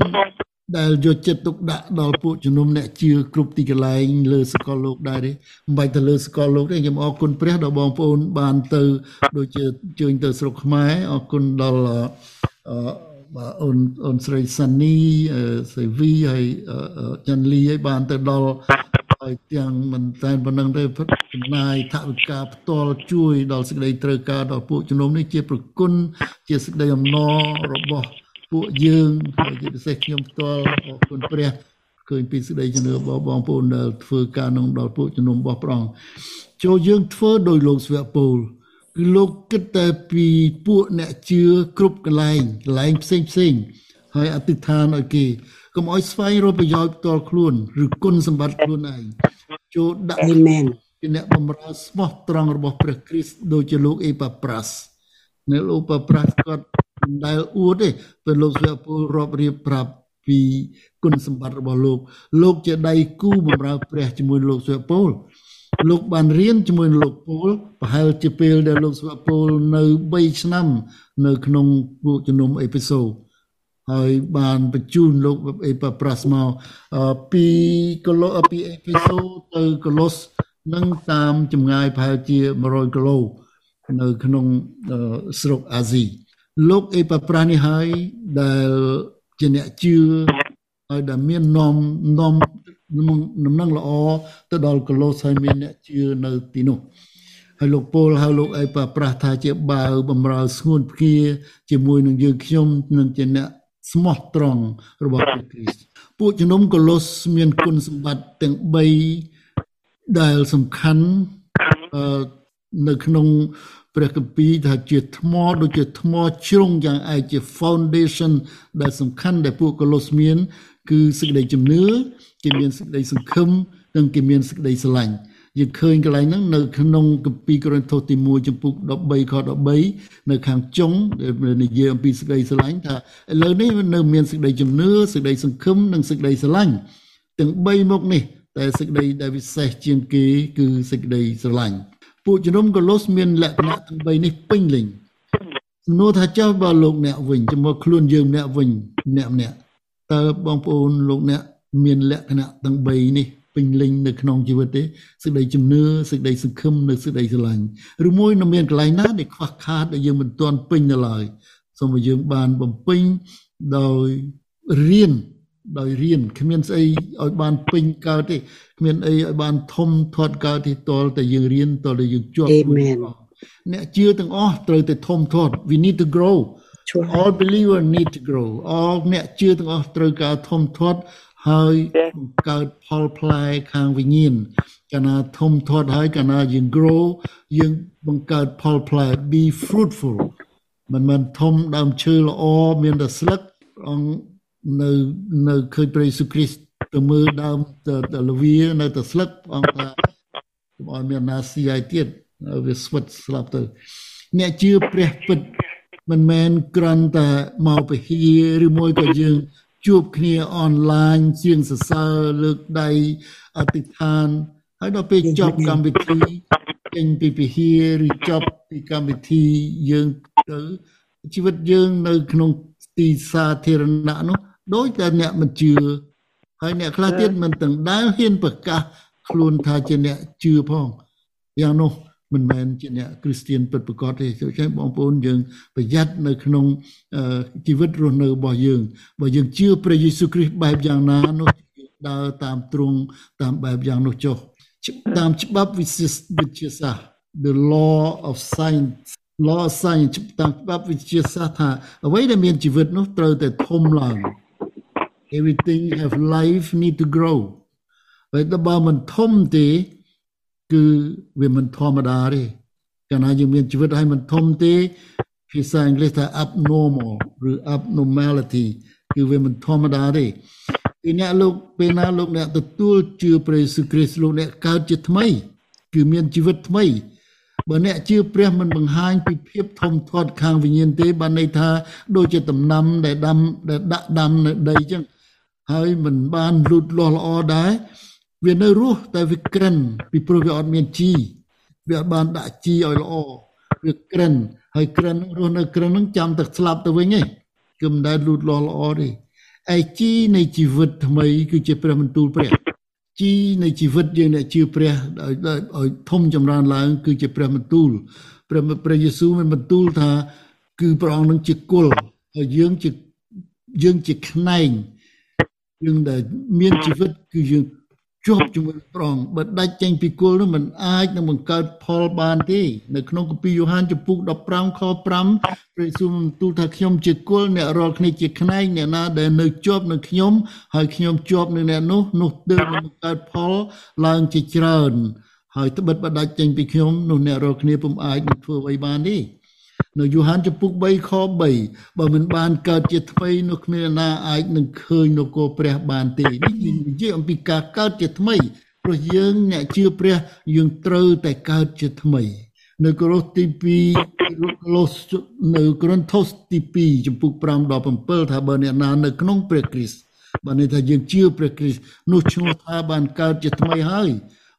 ដែលយកចិត្តទុកដាក់ដល់ពួកជំនុំអ្នកជឿគ្រប់ទីកន្លែងលើសកលលោកដែរទេមិនបាច់ទៅលើសកលលោកទេខ្ញុំអរគុណព្រះដល់បងប្អូនបានទៅដូចជាជើញទៅស្រុកខ្មែរអរគុណដល់អឺបាទអូនអូនស្រីសានីសេវីហើយចាន់លីឲ្យបានទៅដល់ ហើយទាំងមិនតែប៉ុណ្្នឹងទេចំណាយថវិកាផ្ទាល់ជួយ ដល់សេចក្តីត្រូវការដល់ពួកជំនុំនេះជាប្រគុណជាសេចក្តីអំណររបស់ពួកយើងហើយជាពិសេសខ្ញុំផ្ទាល់អរគុណព្រះឃើញពីសេចក្តីជំនឿរបស់បងប្អូនដែលធ្វើការក្នុងដល់ពួកជំនុំរបស់ព្រះអង្គចូលយើងធ្វើដោយលោកស្វៈពូលគឺលោកគិតតែពីពួកអ្នកជឿគ្រប់កន្លែងកន្លែងផ្សេងផ្សេងហើយអធិដ្ឋានឲ្យគេ កុំឲ្យស្វែងរកប្រយោជន៍ផ្ទាល់ខ្លួនឬគុណសម្បត្តិខ្លួនឯងចូលដាក់អាមែនជាអ្នកបម្រើស្មោះត្រង់របស់ព្រះគ្រីស្ទដូចជាលោកអេប៉ាប្រាស់នៅលោកប៉ាប្រាស់គាត់មិនដែលអួតទេពេលលោកស្វពលរាប់រៀបប្រាប់ពីគុណសម្បត្តិរបស់លោក លោកជាដៃគូបម្រើព្រះជាមួយលោកស្វពលលោកបានរៀនជាមួយលោកពលប្រហែលជាពេលដែលលោកស្វពលនៅ3ឆ្នាំ នៅក្នុងពួកជំនុំអេពីសូ ហើយបានបញ្ជូនលោកអេប៉ាប្រាស់មកពីកូឡូពីអេពីសូទៅកូឡូសនឹងតាមចម្ងាយប្រហែលជា100គីឡូនៅក្នុងស្រុកអាស៊ីលោកអេប៉ាប្រាស់នេះហើយដែលជាអ្នកជឿហើយដែលមាននាំនាំដំណឹងល្អទៅដល់កូឡូសហើយមានអ្នកជឿនៅទីនោះហើយលោកពលហើយលោកអេប៉ាប្រាស់ថាជាបាវបំរើស្ងួនភ្គាជាមួយនឹងយើងខ្ញុំនឹងជាអ្នក ស្មោះត្រង់របស់ព្រះគ្រីស្ទពួកជំនុំកូឡូសមានគុណសម្បត្តិទាំង3ដែលសំខាន់នៅក្នុងព្រះគម្ពីរថាជាថ្មដូចជាថ្មជ្រុងយ៉ាងឯកជា foundation ដែលសំខាន់ដែលពួកកូឡូសមាន គឺសេចក្តីជំនឿគេមានសេចក្តីសង្ឃឹមនិងគេមានសេចក្តីស្រឡាញ់ យើងឃើញកន្លែងហ្នឹងនៅក្នុងគម្ពីរកូរិនថូសទី1ចំពុក13ខ13នៅខាងចុងនិយាយអំពីសេចក្តីស្រឡាញ់ថាឥឡូវនេះនៅមានសេចក្តីជំនឿសេចក្តីសង្ឃឹមនិងសេចក្តីស្រឡាញ់ទាំង3មុខនេះតែសេចក្តីដែលពិសេសជាងគេគឺសេចក្តីស្រឡាញ់ពួកជំនុំកូឡូសមានលក្ខណៈទាំង3នេះពេញលេញសំណួរថាចុះបើលោកអ្នកវិញជាមួយខ្លួនយើងអ្នកវិញអ្នកម្នាក់តើបងប្អូនលោកអ្នកមានលក្ខណៈទាំង3នេះ ពេញលេញនៅក្នុងជីវិតទេសេចក្តីជំនឿសេចក្តីសង្ឃឹមនិងសេចក្តីស្រឡាញ់ឬមួយនៅមានកន្លែងណាដែលខ្វះខាតដែលយើងមិនទាន់ពេញនៅឡើយសូមឲ្យយើងបានបំពេញដោយរៀនដោយរៀនគ្មានស្អីឲ្យបានពេញកើតទេគ្មានអីឲ្យបានធំធាត់កើតទេតលតែយើងរៀនតលតែយើងជាប់អ្នកជឿទាំងអស់ត្រូវតែធំធាត់ we need to grow all believer need to grow all អ្នកជឿទាំងអស់ត្រូវការធំធាត់ ហើយបង្កើតផលផ្លែខាងវិញ្ញាណកាលណាធំធាត់ហើយកាលណាយើង grow យើងបង្កើតផលផ្លែ be fruitful មិនមែនធំដើមឈើល្អមានតែស្លឹកអង្គនៅនៅឃើញព្រះយេស៊ូវគ្រីស្ទទៅមើលដើមទៅលវានៅតែស្លឹកអង្គថាកុំឲ្យមានណាស៊ីឲ្យទៀតវាស្វិតស្លាប់ទៅ អ្នកជឿព្រះពិតមិនមែនគ្រាន់តែមកពហិឬមួយក៏យើង ជួបគ្នាអនឡាញជាងសរសើរលើកដៃអធិដ្ឋានហើយដល់ពេលចប់កម្មវិធីចេញពីពហិឬចប់ពីកម្មវិធីយើងទៅជីវិតយើងនៅក្នុងទីសាធារណៈនោះដោយតែអ្នកមិនជឿហើយអ្នកខ្លះទៀតមិនទាំងដែលហ៊ានប្រកាសខ្លួនថាជាអ្នកជឿផងយ៉ាងនោះ មិនមែនជាអ្នកគ្រីស្ទៀនពិតប្រាកដទេដូច្នេះបងប្អូនយើងប្រយ័ត្ននៅក្នុងជីវិតរស់នៅរបស់យើងបើយើងជឿព្រះយេស៊ូវគ្រីស្ទបែបយ៉ាងណានោះដើរតាមទ្រង់តាមបែបយ៉ាងនោះចុះតាមច្បាប់វិទ្យាវិទ្យាសាស្ត្រ the law of science law of science តាមច្បាប់វិទ្យាសាស្ត្រថាអ្វីដែលមានជីវិតនោះត្រូវតែធំឡើង everything have life need to grow ហើយបើមិនធំទេ គឺវាមិនធម្មតាទេកាលណាយើងមានជីវិតឲ្យមិនធំទេភាសាអង់គ្លេសថា abnormal ឬ abnormality គឺវាមិនធម្មតាទេពីអ្នកលោកពេលណាលោកអ្នកទទួលជឿព្រះយេស៊ូវគ្រីស្ទលោកអ្នកកើតជាថ្មី គឺមានជីវិតថ្មីបើអ្នកជឿព្រះមិនបង្ហាញពីភាពធំធាត់ខាងវិញ្ញាណទេបានន័យថាដូចជាដំណាំដែលដាំដែលដាក់ដាំនៅដីចឹងហើយមិនបានលូតលាស់ល្អដែរ វានៅរស់តែវាក្រិនពីព្រោះវាអត់មានជីវាអត់បានដាក់ជីឲ្យល្អវាក្រិនហើយក្រិនរស់នៅក្រិននឹងចាំតែស្លាប់ទៅវិញឯងគឺមិនដែលលូតលាស់ល្អទេឯជីនៃជីវិតថ្មី គឺជាព្រះបន្ទូលព្រះជីនៃជីវិតយើងអ្នកជឿព្រះឲ្យឲ្យធំចម្រើនឡើង គឺជាព្រះបន្ទូលព្រះព្រះយេស៊ូវមានបន្ទូលថា គឺព្រះអង្គនឹងជាគុលហើយយើងជាយើងជាខ្នែងយើងដែលមានជីវិតគឺយើង ជាប់ជាមួយព្រះអង្គបើដាច់ចេញពីគុលនោះมันអាចនឹងបង្កើតផលបានទេនៅក្នុងគម្ពីរយ៉ូហានចំពុក15ខ5ព្រះយេស៊ូវទូលថាខ្ញុំជាគុលអ្នករាល់គ្នាជាខ្នែងអ្នកណាដែលនៅជាប់នឹងខ្ញុំហើយខ្ញុំជាប់នឹងអ្នកនោះនោះទើបនឹងបង្កើតផលឡើងជាច្រើនហើយត្បិតបដាច់ចេញពីខ្ញុំនោះអ្នករាល់គ្នាពុំអាចនឹងធ្វើអ្វីបានទេ នៅយូហានចំពុក3ខ3បើមិនបានកើតជាថ្មីនោះគ្មានណាអាចនឹងឃើញនគរព្រះបានទេនេះនិយាយអំពីការកើតជាថ្មីព្រោះយើងអ្នកជឿព្រះយើងត្រូវតែកើតជាថ្មី នៅកូរ៉ូសទី2កូរ៉ូសនៅកូរិនថូសទី2ចំពុក5ដល់7ថាបើអ្នកណានៅក្នុងព្រះគ្រីស្ទបើន័យថាយើងជឿព្រះគ្រីស្ទនោះឈ្មោះថាបានកើតជាថ្មីហើយ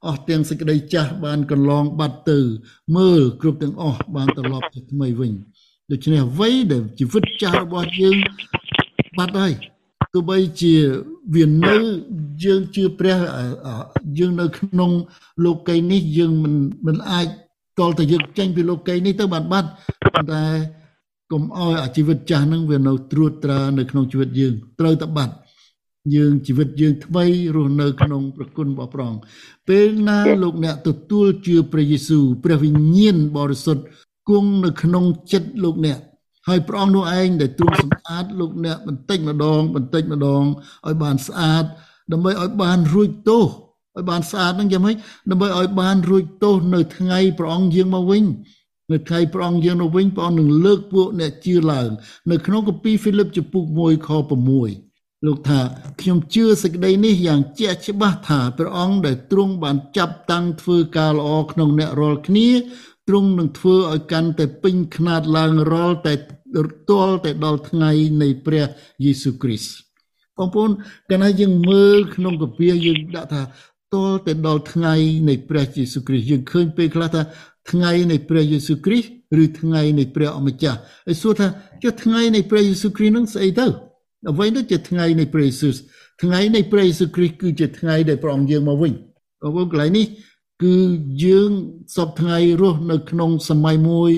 អស់ទាំងសេចក្តីចាស់បានកន្លងបាត់ទៅ មើលគ្រប់ទាំងអស់បានត្រឡប់ទៅថ្មីវិញដូច្នេះអ្វីដែលជីវិតចាស់របស់យើងបាត់ហើយទោះបីជាវានៅយើងជឿព្រះយើងនៅក្នុងលោកីយ៍នេះយើងមិនមិនអាចតលតែយើងចេញពីលោកីយ៍នេះទៅបានបាត់ប៉ុន្តែកុំអោយអាជីវិតចាស់ហ្នឹងវានៅត្រួតត្រានៅក្នុងជីវិតយើងត្រូវតែបាត់ យើងជីវិតយើងថ្មីរស់នៅក្នុងប្រគុណរបស់ព្រះអង្គពេលណាលោកអ្នកទទួលជឿព្រះយេស៊ូវព្រះវិញ្ញាណបរិសុទ្ធគង់នៅក្នុងចិត្តលោកអ្នកហើយព្រះអង្គនោះឯងដែលទ្រង់សម្អាតលោកអ្នកបន្តិចម្ដងបន្តិចម្ដងឲ្យបានស្អាតដើម្បីឲ្យបានរួចទោសឲ្យបានស្អាតនឹងយ៉ាងម៉េចដើម្បីឲ្យបានរួចទោសនៅថ្ងៃព្រះអង្គយាងមកវិញនៅថ្ងៃព្រះអង្គយាងមកវិញព្រះអង្គនឹងលើកពួកអ្នកជឿឡើង នៅក្នុងគម្ពីរហ្វីលីបចំពុក1ខ6 លោកថាខ្ញុំជឿសេចក្តីនេះយ៉ាងជាក់ច្បាស់ថាព្រះអង្គដែលទ្រង់បានចាប់តាំងធ្វើការល្អក្នុងអ្នករាល់គ្នាទ្រង់នឹងធ្វើឲ្យកាន់តែពេញខ្នាតឡើងរាល់តែទាល់តែដល់ថ្ងៃនៃព្រះយេស៊ូវគ្រីស្ទបងប្អូនកាលណាយើងមើលក្នុងកាពីយើងដាក់ថាទាល់តែដល់ថ្ងៃនៃព្រះយេស៊ូវគ្រីស្ទយើងឃើញពេលខ្លះថាថ្ងៃនៃព្រះយេស៊ូវគ្រីស្ទឬថ្ងៃនៃព្រះអម្ចាស់ហើយសួរថាចុះថ្ងៃនៃព្រះយេស៊ូវគ្រីស្ទនឹងស្អីទៅ អ្វីនោះជាថ្ងៃនៃព្រះយេស៊ូវថ្ងៃនៃព្រះយេស៊ូវគ្រីស្ទគឺជាថ្ងៃដែលព្រះអង្គយាងមកវិញបងប្អូនកន្លែងនេះគឺយើងសពថ្ងៃរស់នៅក្នុងសម័យមួយ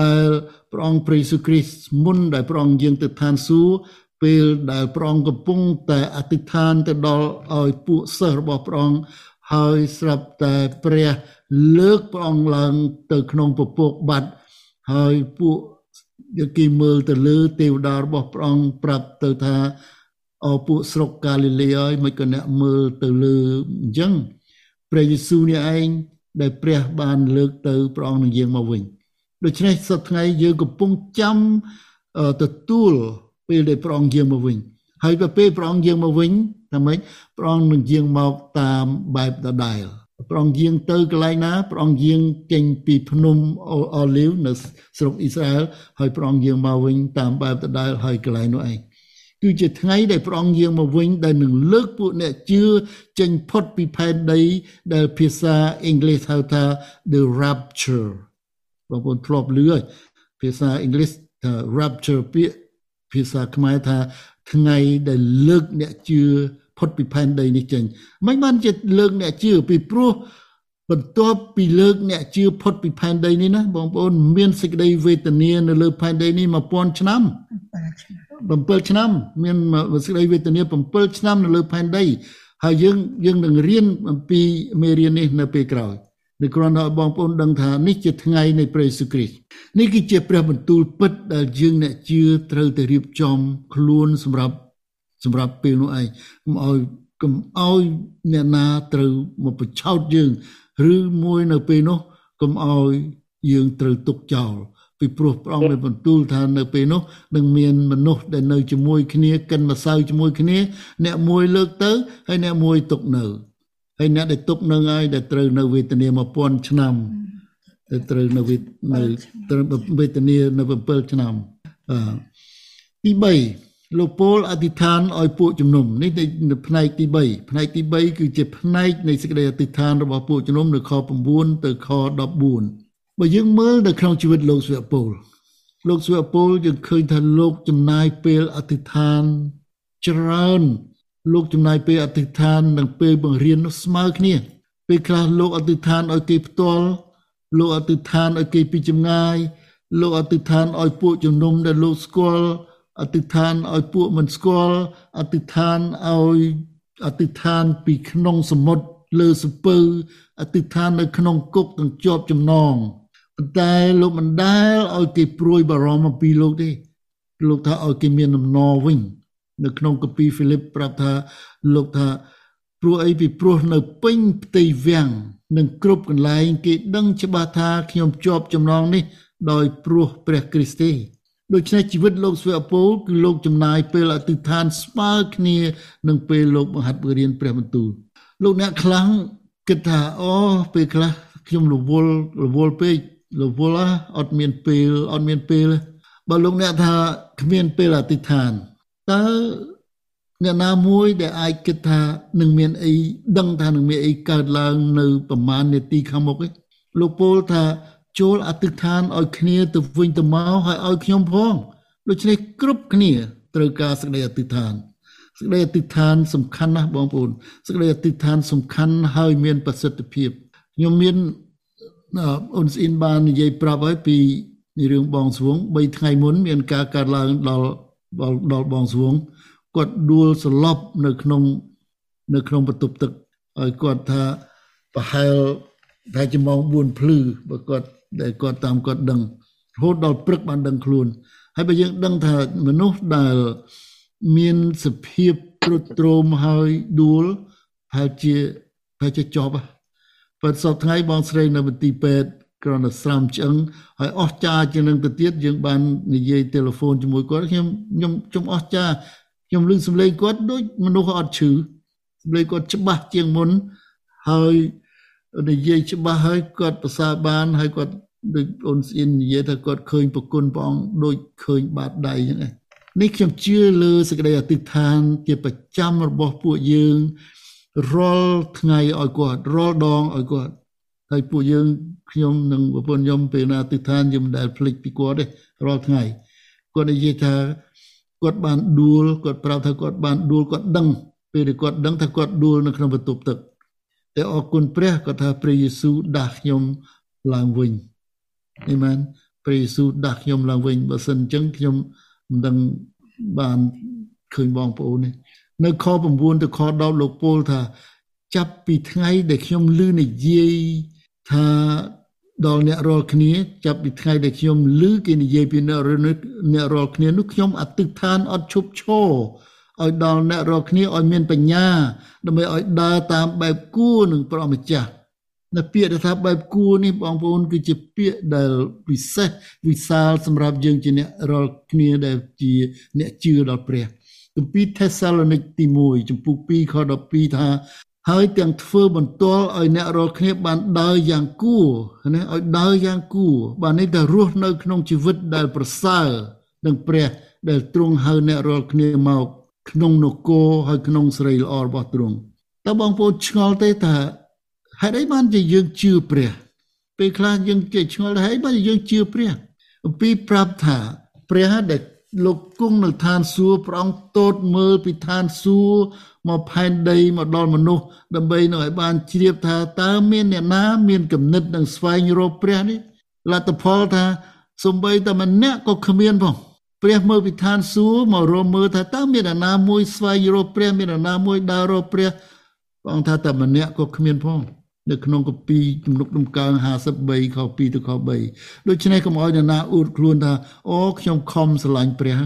ដែលព្រះអង្គព្រះយេស៊ូវគ្រីស្ទមុនដែលព្រះអង្គយាងទៅឋានសួគ៌ពេលដែលព្រះអង្គកំពុងតែអធិដ្ឋានទៅដល់ឲ្យពួកសិស្សរបស់ព្រះអង្គហើយស្រាប់តែព្រះលើកព្រះអង្គឡើងទៅក្នុងពពកបាត់ហើយពួក គេមើលទៅលើទេវតារបស់ព្រះអង្គប្រាប់ទៅថាអពួកស្រុកកាលីលេហើយមិនក៏អ្នកមើលទៅលើអញ្ចឹងព្រះយេស៊ូវនេះឯងដែលព្រះបានលើកទៅព្រះអង្គនឹងយាងមកវិញដូច្នេះសប្តាហ៍ថ្ងៃយើងកំពុងចាំទទួលពេលដែលព្រះអង្គយាងមកវិញហើយពេលព្រះអង្គយាងមកវិញថាម៉េចព្រះអង្គនឹងយាងមកតាមបែបដដែល ព្រះអង្គយាងទៅកន្លែងណាព្រះអង្គយាងចេញពីភ្នំអូលីវនៅស្រុកអ៊ីស្រាអែលហើយព្រះអង្គយាងមកវិញតាមបែបដដែលហើយកន្លែងនោះឯងគឺជាថ្ងៃដែលព្រះអង្គយាងមកវិញដែលនឹងលើកពួកអ្នកជឿចេញផុតពីផែនដីដែលភាសាអង់គ្លេសហៅថា the rapture បងប្អូនធ្លាប់ឮហើយភាសាអង់គ្លេសថា rapture ពាក្យភាសាខ្មែរថាថ្ងៃដែលលើកអ្នកជឿ ផុតពីផែនដីនេះចេញមិនបានជាលើកអ្នកជឿពីព្រោះបន្ទាប់ពីលើកអ្នកជឿផុតពីផែនដីនេះណាបងប្អូនមានសេចក្តីវេទនានៅលើផែនដីនេះ1000ឆ្នាំ7ឆ្នាំមានសេចក្តីវេទនា7ឆ្នាំនៅលើផែនដីហើយយើងយើងនឹងរៀនអំពីមេរៀននេះនៅពេលក្រោយនៅគ្រាន់តែបងប្អូនដឹងថានេះជាថ្ងៃនៃព្រះយេស៊ូវគ្រីស្ទនេះគឺជាព្រះបន្ទូលពិតដែលយើងអ្នកជឿត្រូវតែរៀបចំខ្លួនសម្រាប់ សម្រាប់ពេលនោះឯងកុំឲ្យកុំឲ្យអ្នកណាត្រូវមកបញ្ឆោតយើង ឬមួយនៅពេលនោះកុំឲ្យយើងត្រូវទុកចោលពីព្រោះព្រះអង្គមានបន្ទូលថានៅពេលនោះនឹងមានមនុស្សដែលនៅជាមួយគ្នាកិនម្សៅជាមួយគ្នា អ្នកមួយលើកទៅហើយអ្នកមួយទុកនៅហើយអ្នកដែលទុកនឹងហើយដែលត្រូវនៅវេទនា1000ឆ្នាំដែលត្រូវនៅវេនៅត្រូវវេទនានៅ7ឆ្នាំអឺទី3 លោកពលអធិដ្ឋានឲ្យពួកជំនុំនេះនៅផ្នែកទី3ផ្នែកទី3គឺជាផ្នែកនៃសេចក្តីអធិដ្ឋានរបស់ពួកជំនុំនៅខ9ទៅខ14បើយើងមើលនៅក្នុងជីវិតលោកស្វៈពលលោកស្វៈពលយើងឃើញថាលោកចំណាយពេលអធិដ្ឋានច្រើនលោកចំណាយពេលអធិដ្ឋាននិងពេលបង្រៀននោះស្មើគ្នាពេលខ្លះលោកអធិដ្ឋានឲ្យគេផ្ទាល់លោកអធិដ្ឋានឲ្យគេពីចម្ងាយលោកអធិដ្ឋានឲ្យពួកជំនុំដែលលោកស្គាល់ អធិដ្ឋានឲ្យពួកមិនស្គាល់អធិដ្ឋានឲ្យអធិដ្ឋានពីក្នុងសមុទ្រលើសពៅអធិដ្ឋាននៅក្នុងគុកទាំងជាប់ចំណងតែលោកមិនដែលឲ្យគេព្រួយបារម្ភអំពីលោកទេលោកថាឲ្យគេមានដំណរវិញ នៅក្នុងកាពីហ្វីលីបប្រាប់ថាលោកថាព្រោះអីពីព្រោះនៅពេញផ្ទៃវាំងនិងគ្រប់កន្លែងគេដឹងច្បាស់ថាខ្ញុំជាប់ចំណងនេះ ដោយព្រោះព្រះគ្រីស្ទទេ ដូច្នេះជីវិតលោកស្វេអពូលគឺលោកចំណាយពេលអធិដ្ឋានស្មើគ្នានឹងពេលលោកបង្ហាត់បង្រៀនព្រះបន្ទូលលោកអ្នកខ្លាំងគិតថាអូពេលខ្លះខ្ញុំរវល់រវល់ពេករវល់អត់មានពេលអត់មានពេលបើលោកអ្នកថាគ្មានពេលអធិដ្ឋានតើអ្នកណាមួយដែលអាចគិតថានឹងមានអីដឹងថានឹងមានអីកើតឡើងនៅប្រមាណនាទីខាងមុខឯងលោកពោលថា ចូលអធិដ្ឋានឲ្យគ្នាទៅវិញទៅមកហើយឲ្យខ្ញុំផងដូច្នេះគ្រប់គ្នាត្រូវការសេចក្តីអធិដ្ឋានសេចក្តីអធិដ្ឋានសំខាន់ណាស់បងប្អូនសេចក្តីអធិដ្ឋានសំខាន់ហើយមានប្រសិទ្ធភាពខ្ញុំមានអូនស្អ៊ីនបាននិយាយប្រាប់ហើយពីរឿងបងស្វង3ថ្ងៃមុនមានការកើតឡើងដល់ដល់បងស្វងគាត់ដួលសន្លប់នៅក្នុងនៅក្នុងបន្ទប់ទឹកហើយគាត់ថាប្រហែលតែជាម៉ោង4ភ្លឺបើគាត់ ដែលគាត់តាមគាត់ដឹងរហូតដល់ព្រឹកបានដឹងខ្លួនហើយបើយើងដឹងថាមនុស្សដែលមានសភាពទ្រុឌទ្រោមហើយដួលហើយជាហើយជាចប់ប៉ុន្តែសប្តាហ៍ថ្ងៃបងស្រីនៅមន្ទីរពេទ្យគ្រាន់តែស្រាំឆ្អឹងហើយអស់ចាជាងនឹងទៅទៀតយើងបាននិយាយទូរស័ព្ទជាមួយគាត់ខ្ញុំខ្ញុំខ្ញុំអស់ចាខ្ញុំឮសំឡេងគាត់ដូចមនុស្សអត់ឈឺសំឡេងគាត់ច្បាស់ជាងមុនហើយ និយាយច្បាស់ហើយគាត់ប្រសើរបានហើយគាត់ដូចអូនស្អ៊ីននិយាយថាគាត់ឃើញប្រគុណព្រះអង្គដូចឃើញបាតដៃហ្នឹងឯងនេះខ្ញុំជឿលើសេចក្តីអធិដ្ឋានជាប្រចាំរបស់ពួកយើងរាល់ថ្ងៃឲ្យគាត់រាល់ដងឲ្យគាត់ហើយពួកយើងខ្ញុំនិងប្រពន្ធខ្ញុំពេលណាទិដ្ឋានខ្ញុំមិនដែលភ្លេចពីគាត់ទេរាល់ថ្ងៃគាត់និយាយថាគាត់បានដួលគាត់ប្រាប់ថាគាត់បានដួលគាត់ដឹងពេលដែលគាត់ដឹងថាគាត់ដួលនៅក្នុងបន្ទប់ទឹក តែអរគុណព្រះគាត់ថាព្រះយេស៊ូវដាស់ខ្ញុំឡើងវិញអេមែនព្រះយេស៊ូវដាស់ខ្ញុំឡើងវិញបើសិនអញ្ចឹងខ្ញុំមិនដឹងបានឃើញបងប្អូននេះនៅខ9ទៅខ10លោកពោលថា ចាប់ពីថ្ងៃដែលខ្ញុំឮនិយាយថាដល់អ្នករាល់គ្នា ចាប់ពីថ្ងៃដែលខ្ញុំឮគេនិយាយពីអ្នកអ្នករាល់គ្នានោះខ្ញុំអតិថានអត់ឈប់ឈរ ឲ្យដល់អ្នករាល់គ្នាឲ្យមានបញ្ញាដើម្បីឲ្យដើរតាមបែបគួរនឹងព្រះម្ចាស់នៅពាក្យថាបែបគួរនេះបងប្អូនគឺជាពាក្យដែលពិសេសវិសាលសម្រាប់យើងជាអ្នករាល់គ្នាដែលជាអ្នកជឿដល់ព្រះគម្ពីរថេសាឡូនីកទី1ចំពុក2ខ12ថាហើយទាំងធ្វើបន្ទាល់ឲ្យអ្នករាល់គ្នាបានដើរយ៉ាងគួរណាឲ្យដើរយ៉ាងគួរបាទនេះតែរស់នៅក្នុងជីវិតដែលប្រសើរនឹងព្រះដែលទ្រង់ហៅអ្នករាល់គ្នាមក ក្នុងនគរហើយក្នុងស្រីល្អរបស់ទ្រង់តើបងប្អូនឆ្ងល់ទេថាហេតុអីបានជាយើងជឿព្រះពេលខ្លះយើងគេឆ្ងល់ថាហេតុបានយើងជឿព្រះអំពីប្រាប់ថាព្រះដែលលោកគង់នៅឋានសួគ៌ព្រះអង្គតូតមើលពីឋានសួគ៌មកផែនដីមកដល់មនុស្សដើម្បីនឹងឲ្យបានជ្រាបថាតើមានអ្នកណាមានគំនិតនឹងស្វែងរកព្រះនេះលទ្ធផលថាសំបីតែម្នាក់ក៏គ្មានផង ព្រះមើលពីឋានសួគ៌មករមើលថាតើមានអ្នកណាមួយស្វែងរកព្រះមានអ្នកណាមួយដើររកព្រះព្រះអង្គថាតែម្នាក់ក៏គ្មានផងនៅក្នុងកពីទំនុកដំកើង53ខ2ទៅខ3ដូច្នេះកុំឲ្យអ្នកណាអួតខ្លួនថាអូខ្ញុំខំស្រឡាញ់ព្រះ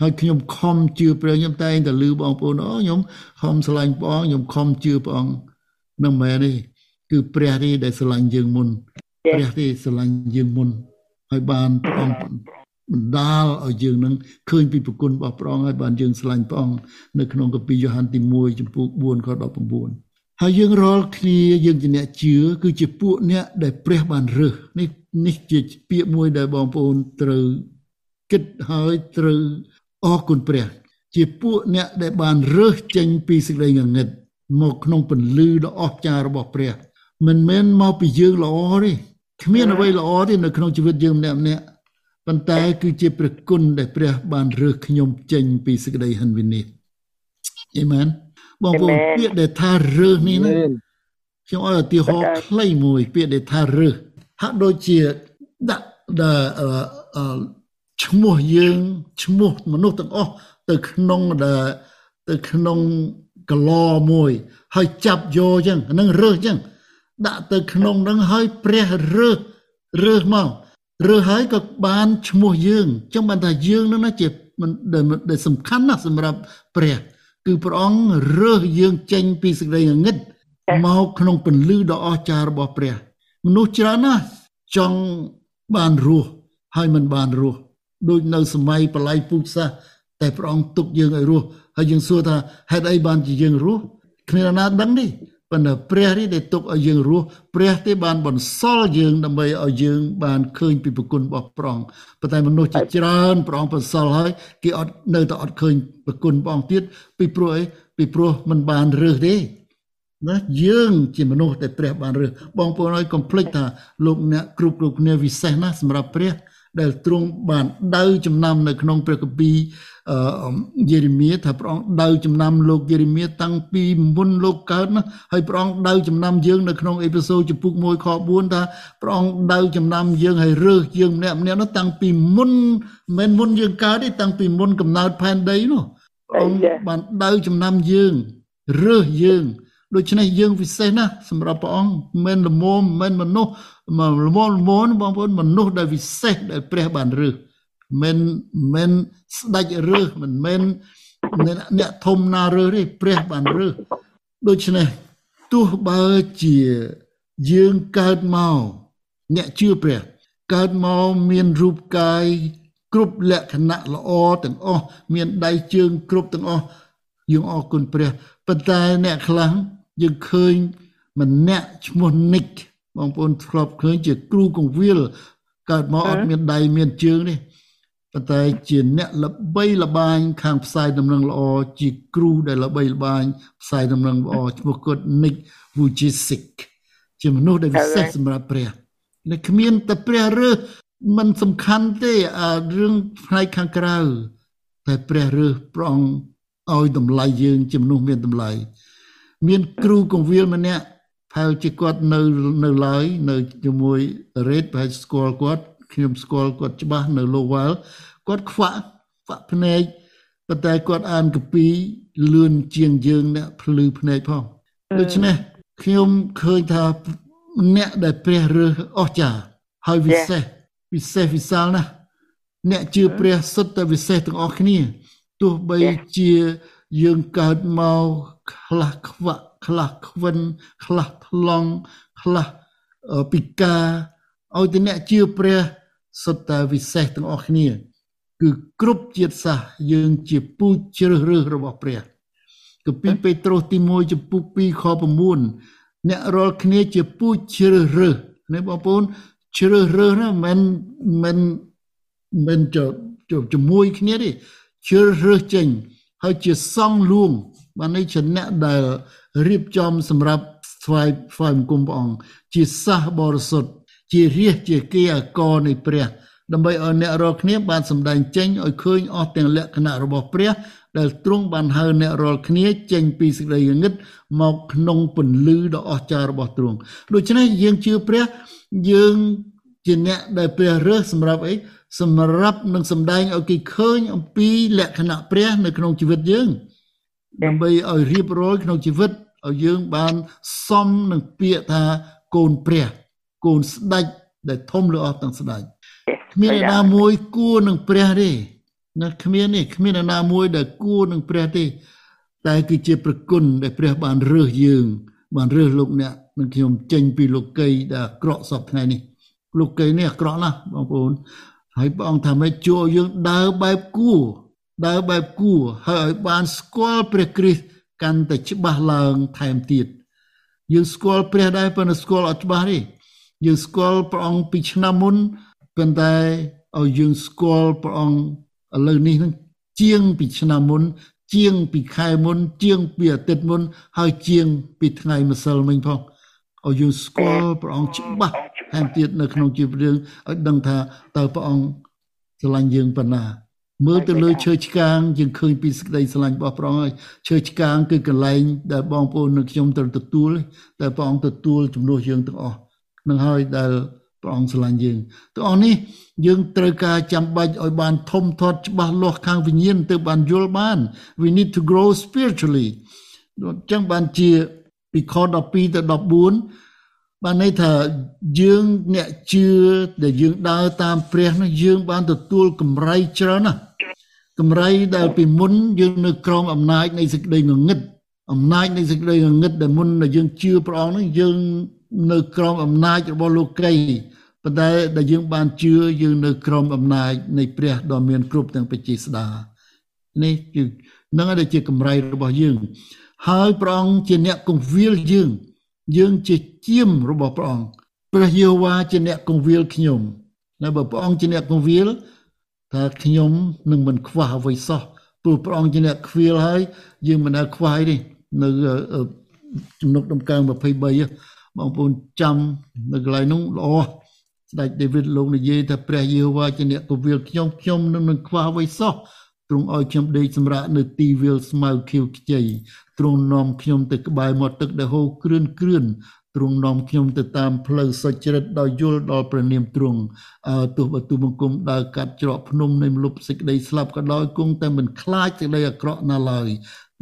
ហើយខ្ញុំខំជឿព្រះខ្ញុំតែងតែលឺបងប្អូនអូខ្ញុំខំស្រឡាញ់ព្រះអង្គខ្ញុំខំជឿព្រះអង្គនឹងមែនទេគឺព្រះទេដែលស្រឡាញ់យើងមុនព្រះទេស្រឡាញ់យើងមុនហើយបានព្រះអង្គ បណ្ដាលឲ្យយើងនឹងឃើញពីប្រគុណរបស់ព្រះអង្គហើយបានយើងស្រឡាញ់ព្រះអង្គនៅក្នុងកាពីយ៉ូហានទី1ចំពោះ4ខ19ហើយយើងរាល់គ្នាយើងជាអ្នកជឿគឺជាពួកអ្នកដែលព្រះបានរើសនេះនេះជាពាក្យមួយដែលបងប្អូនត្រូវគិតហើយត្រូវអរគុណព្រះ ជាពួកអ្នកដែលបានរើសចេញពីសេចក្តីងងឹតមកក្នុងពន្លឺដ៏អស្ចារ្យរបស់ព្រះ មិនមែនមកពីយើងល្អទេគ្មានអ្វីល្អទេនៅក្នុងជីវិតយើងម្នាក់ម្នាក់ ប៉ុន្តែគឺជាព្រះគុណដែលព្រះ បានរើសខ្ញុំចេញពីសេចក្តីហិនវិនិច្ឆ័យអេមែនបងប្អូនពាក្យដែលថារើសនេះណាខ្ញុំឲ្យឧទាហរណ៍ខ្លីមួយពាក្យដែលថារើសហាក់ដូចជាដាក់ដល់ឈ្មោះយើងឈ្មោះមនុស្សទាំងអស់ទៅក្នុងដែលទៅក្នុងកឡមួយ ហើយចាប់យកអញ្ចឹងហ្នឹងរើសអញ្ចឹងដាក់ទៅក្នុងហ្នឹងហើយព្រះរើសរើសមក រើសហើយក៏បានឈ្មោះយើងអញ្ចឹងបានថាយើងហ្នឹងណាជាដែលសំខាន់ណាស់សម្រាប់ព្រះគឺព្រះអង្គរើសយើងចេញពីសេចក្តីងងឹតមកក្នុងពន្លឺដ៏អស្ចារ្យរបស់ព្រះ មនុស្សច្រើនណាស់ចង់បានរស់ហើយមិនបានរស់ដូចនៅសម័យបល័យពូជសាសតែព្រះអង្គទុកយើងឲ្យរស់ហើយយើងសួរថាហេតុអីបានជាយើងរស់គ្មានណាដឹងទេ ប៉ុន្តែព្រះនេះដែលទុកឲ្យយើងរស់ព្រះទេបានបន្សល់យើងដើម្បីឲ្យយើងបានឃើញពីប្រគុណរបស់ព្រះអង្គប៉ុន្តែមនុស្សជាច្រើនព្រះអង្គបន្សល់ហើយគេអត់នៅតែអត់ឃើញប្រគុណព្រះអង្គទៀតពីព្រោះអីពីព្រោះมันបានរើសទេណាយើងជាមនុស្សដែលព្រះបានរើសបងប្អូនឲ្យកុំភ្លេចថាលោកអ្នកគ្រប់គ្រប់គ្នាវិសេសណាស់សម្រាប់ព្រះដែលទ្រង់បានដៅចំណាំនៅក្នុងព្រះគម្ពីរ យេរេមៀថាព្រះអង្គដៅចំណាំលោកយេរេមៀតាំងពីមុនលោកកើតណាហើយព្រះអង្គដៅចំណាំយើងនៅក្នុងអេពីសូតចំពុក1ខ4ថាព្រះអង្គដៅចំណាំយើងហើយរើសយើងម្នាក់ម្នាក់នោះតាំងពីមុនមិនមុនយើងកើតទេតាំងពីមុនកំណើតផែនដីនោះព្រះអង្គបានដៅចំណាំយើងរើសយើងដូច្នេះយើងពិសេសណាស់សម្រាប់ព្រះអង្គមិនល្មមមិនមនុស្សមកល្មមល្មមបងប្អូនមនុស្សដែលពិសេសដែលព្រះបានរើស មិនមិនស្ដេចរើសមិនមែនអ្នកធំណារើសទេព្រះបានរើសដូច្នេះទោះបើជាយើងកើតមកអ្នកជឿព្រះកើតមកមានរូបកាយគ្រប់លក្ខណៈល្អទាំងអស់មានដៃជើងគ្រប់ទាំងអស់យើងអរគុណព្រះប៉ុន្តែអ្នកខ្លះយើងឃើញម្នាក់ឈ្មោះ Nick បងប្អូនធ្លាប់ឃើញជាគ្រូកងវិលកើតមកអត់មានដៃមានជើងទេ ប៉ុន្តែជាអ្នកល្បីល្បាញខាងផ្សាយដំណឹងល្អជាគ្រូដែលល្បីល្បាញផ្សាយដំណឹងល្អឈ្មោះគាត់ Nick Vujicic ជាមនុស្សដែលពិសេសសម្រាប់ព្រះនៅគ្មានតែព្រះរើសมันសំខាន់ទេអារឿងផ្នែកខាងក្រៅតែព្រះរើសប្រងឲ្យតម្លៃយើងជាមនុស្សមានតម្លៃមានគ្រូកងវិលម្នាក់ផែលជាគាត់នៅនៅឡើយនៅជាមួយរ៉េតប្រហែលស្គាល់គាត់ ខ្ញុំស្គាល់គាត់ច្បាស់នៅលោកវ៉ាល់គាត់ខ្វាក់ខ្វាក់ភ្នែកប៉ុន្តែគាត់អានកពីលឿនជាងយើងអ្នកភ្លឺភ្នែកផងដូច្នេះខ្ញុំឃើញថាអ្នកដែលព្រះរើសអស្ចារ្យហើយវិសេសវិសេសវិសាលណាស់អ្នកជឿព្រះសុទ្ធតែវិសេសទាំងអស់គ្នាទោះបីជាយើងកើតមកខ្លះខ្វាក់ខ្លះខ្វិនខ្លះថ្លង់ខ្លះពិការឲ្យតែអ្នកជឿព្រះ សុទ្ធតែវិសេសទាំងអស់គ្នា គឺគ្រប់ជាតិសាសន៍យើងជាពូជជ្រើសរើសរបស់ព្រះកាពីពេត្រុសទី1ចំពុក2ខ9អ្នករាល់គ្នាជាពូជជ្រើសរើសនេះបងប្អូនជ្រើសរើសណាមិនមិនមិនជាមួយគ្នាទេជ្រើសរើសចេញហើយជាសង់លួងបាននេះជាអ្នកដែលរៀបចំសម្រាប់ស្វែងស្វែងគុំព្រះអង្គជាសាសបរិសុទ្ធ ជារាជជាគេអកនៃព្រះ ដើម្បីឲ្យអ្នករាល់គ្នាបានសម្ដែងចេញឲ្យឃើញអស់ទាំងលក្ខណៈរបស់ព្រះ ដែលទ្រង់បានហៅអ្នករាល់គ្នាចេញពីសេចក្តីងឹតមកក្នុងពន្លឺដ៏អស្ចារ្យរបស់ទ្រង់ដូច្នេះយើងជឿព្រះយើងជាអ្នកដែលព្រះរើសសម្រាប់អីសម្រាប់នឹងសម្ដែងឲ្យគេឃើញអំពីលក្ខណៈព្រះនៅក្នុងជីវិតយើងដើម្បីឲ្យរៀបរយក្នុងជីវិតឲ្យយើងបានសមនឹងពាក្យថាកូនព្រះ កូនស្ដេចដែលធំលើអស់ទាំងស្ដេចគ្មានអ្នកណាមួយគួរនឹងព្រះទេណាគ្មានទេគ្មានអ្នកណាមួយដែលគួរនឹងព្រះទេតែគឺជាប្រគុណដែលព្រះបានរើសយើង បានរើសលោកអ្នកនឹងខ្ញុំចេញពីលោកីដែលអាក្រក់សពថ្ងៃនេះលោកកេនេះអាក្រក់ណាស់បងប្អូនហើយព្រះអង្គថាម៉េចជួយយើងដើរបែបគួរដើរបែបគួរហើយឲ្យបានស្គាល់ព្រះគ្រីស្ទកាន់តែច្បាស់ឡើងថែមទៀតយើងស្គាល់ព្រះដែរប៉ុន្តែស្គាល់អត់ច្បាស់ទេ យើងស្គាល់ព្រះអង្គពីឆ្នាំមុនប៉ុន្តែឲ្យយើងស្គាល់ព្រះអង្គឥឡូវនេះនឹងជាងពីឆ្នាំមុន ជាងពីខែមុន ជាងពីអាទិត្យមុន ហើយជាង ពីថ្ងៃម្សិលមិញផងឲ្យយើងស្គាល់ព្រះអង្គច្បាស់ថែមទៀតនៅក្នុងជីវិតយើងឲ្យដឹងថាតើព្រះអង្គស្រឡាញ់យើងប៉ុណ្ណាមើលទៅលើឈើឆ្កាងយើងឃើញពីសេចក្តីស្រឡាញ់របស់ព្រះអង្គហើយឈើឆ្កាងគឺកន្លែងដែលបងប្អូននិងខ្ញុំត្រូវទទួលតែព្រះអង្គទទួលជំនួសយើងទាំងអស់ នឹងហើយដែលព្រះអង្គស្រឡាញ់យើងទាំងអស់នេះយើងត្រូវការចាំបាច់ឲ្យបានធំធាត់ច្បាស់លាស់ខាងវិញ្ញាណទើបបានយល់បាន we need to grow spiritually អញ្ចឹងបានជាពីខ12ទៅ14បានន័យថាយើងអ្នកជឿដែលយើងដើរតាមព្រះនោះយើងបានទទួលកម្រៃច្រើនណាស់កម្រៃដែលពីមុនយើងនៅក្រោមអំណាចនៃសេចក្តីងងឹតអំណាចនៃសេចក្តីងងឹតដែលមុនដែលយើងជឿព្រះអង្គនោះយើង នៅក្រោមអំណាចរបស់លោកីប៉ុន្តែដែលយើងបានជឿយើងនៅក្រោមអំណាចនៃព្រះដ៏មានគ្រប់ទាំងបជាស្ដានេះគឺនឹងដែលជាកម្រៃរបស់យើង ហើយព្រះអង្គជាអ្នកគង្វាលយើង យើងជាជាមរបស់ព្រះអង្គព្រះយេហូវ៉ាជាអ្នកគង្វាលខ្ញុំនៅបើព្រះអង្គជាអ្នកគង្វាលថាខ្ញុំនឹងមិនខ្វះអ្វីសោះព្រោះព្រះអង្គជាអ្នកខ្វៀលហើយយើងមិនដែលខ្វះទេនៅចំណុចដំកើង23 បងប្អូនចាំនៅកន្លែងនោះល្អស្ដេចដាវីតលោកនិយាយថាព្រះយេហូវ៉ាជាអ្នកគវាលខ្ញុំខ្ញុំនឹងមិនខ្វះអ្វីសោះទ្រង់ឲ្យខ្ញុំដេកសម្រាកនៅទីវាលស្មៅខៀវខ្ចីទ្រង់នាំខ្ញុំទៅក្បែរមាត់ទឹកដែលហូរគ្រឿនគ្រឿនទ្រង់នាំខ្ញុំទៅតាមផ្លូវសុចរិតដោយយល់ដល់ព្រះនាមទ្រង់អើទោះបើទូបង្គំដើរកាត់ច្រកភ្នំនៃមលុបសេចក្តីស្លាប់ក៏ដោយគង់តែមិនខ្លាចសេចក្តីអាក្រក់ណាឡើយ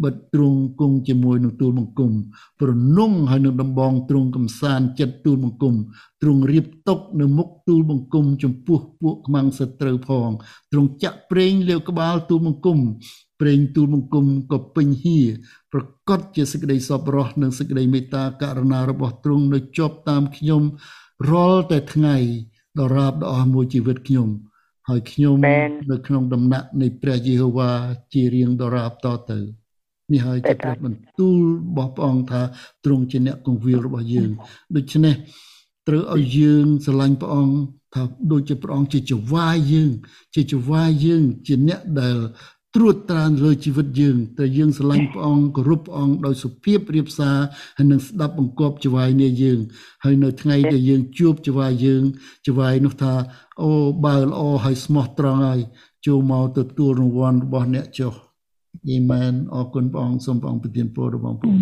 បិទទ្រង់គង់ជាមួយនឹងទូលបង្គំប្រនងហើយនឹងដំបងទ្រង់កំសានចិត្តទូលបង្គំទ្រង់រៀបតុកនៅមុខទូលបង្គំចំពោះពួកខ្មាំងសត្រូវផងទ្រង់ចាក់ប្រេងលាវក្បាលទូលបង្គំប្រេងទូលបង្គំក៏ពេញហៀប្រកាសជាសេចក្តីសប្បុរសនិងសេចក្តីមេត្តាករុណារបស់ទ្រង់នៅជាប់តាមខ្ញុំរាល់តែថ្ងៃដរាបដល់អស់មួយជីវិតខ្ញុំហើយខ្ញុំនៅក្នុងដំណាក់នៃព្រះយេហូវ៉ាជារៀងដរាបតទៅ នេះហើយជាព្រះបន្ទូលរបស់ព្រះអង្គថាទ្រង់ជាអ្នកគង្វាលរបស់យើងដូច្នេះត្រូវឲ្យយើងស្រឡាញ់ព្រះអង្គថាដូចជាព្រះអង្គជាចវាយយើង ជាចវាយយើងជាអ្នកដែលត្រួតត្រានលើជីវិតយើងតែយើងស្រឡាញ់ព្រះអង្គគោរពព្រះអង្គដោយសុភាពរៀបសារហើយនឹងស្ដាប់បង្គាប់ចវាយនេះយើង ហើយនៅថ្ងៃដែលយើងជួបចវាយយើងចវាយនោះថាអូបើល្អហើយស្មោះត្រង់ហើយចូលមកទទួលរង្វាន់របស់អ្នកចុះ អេមែនអរគុណព្រះអង្គសូមព្រះអង្គប្រទានពរដល់បងប្អូន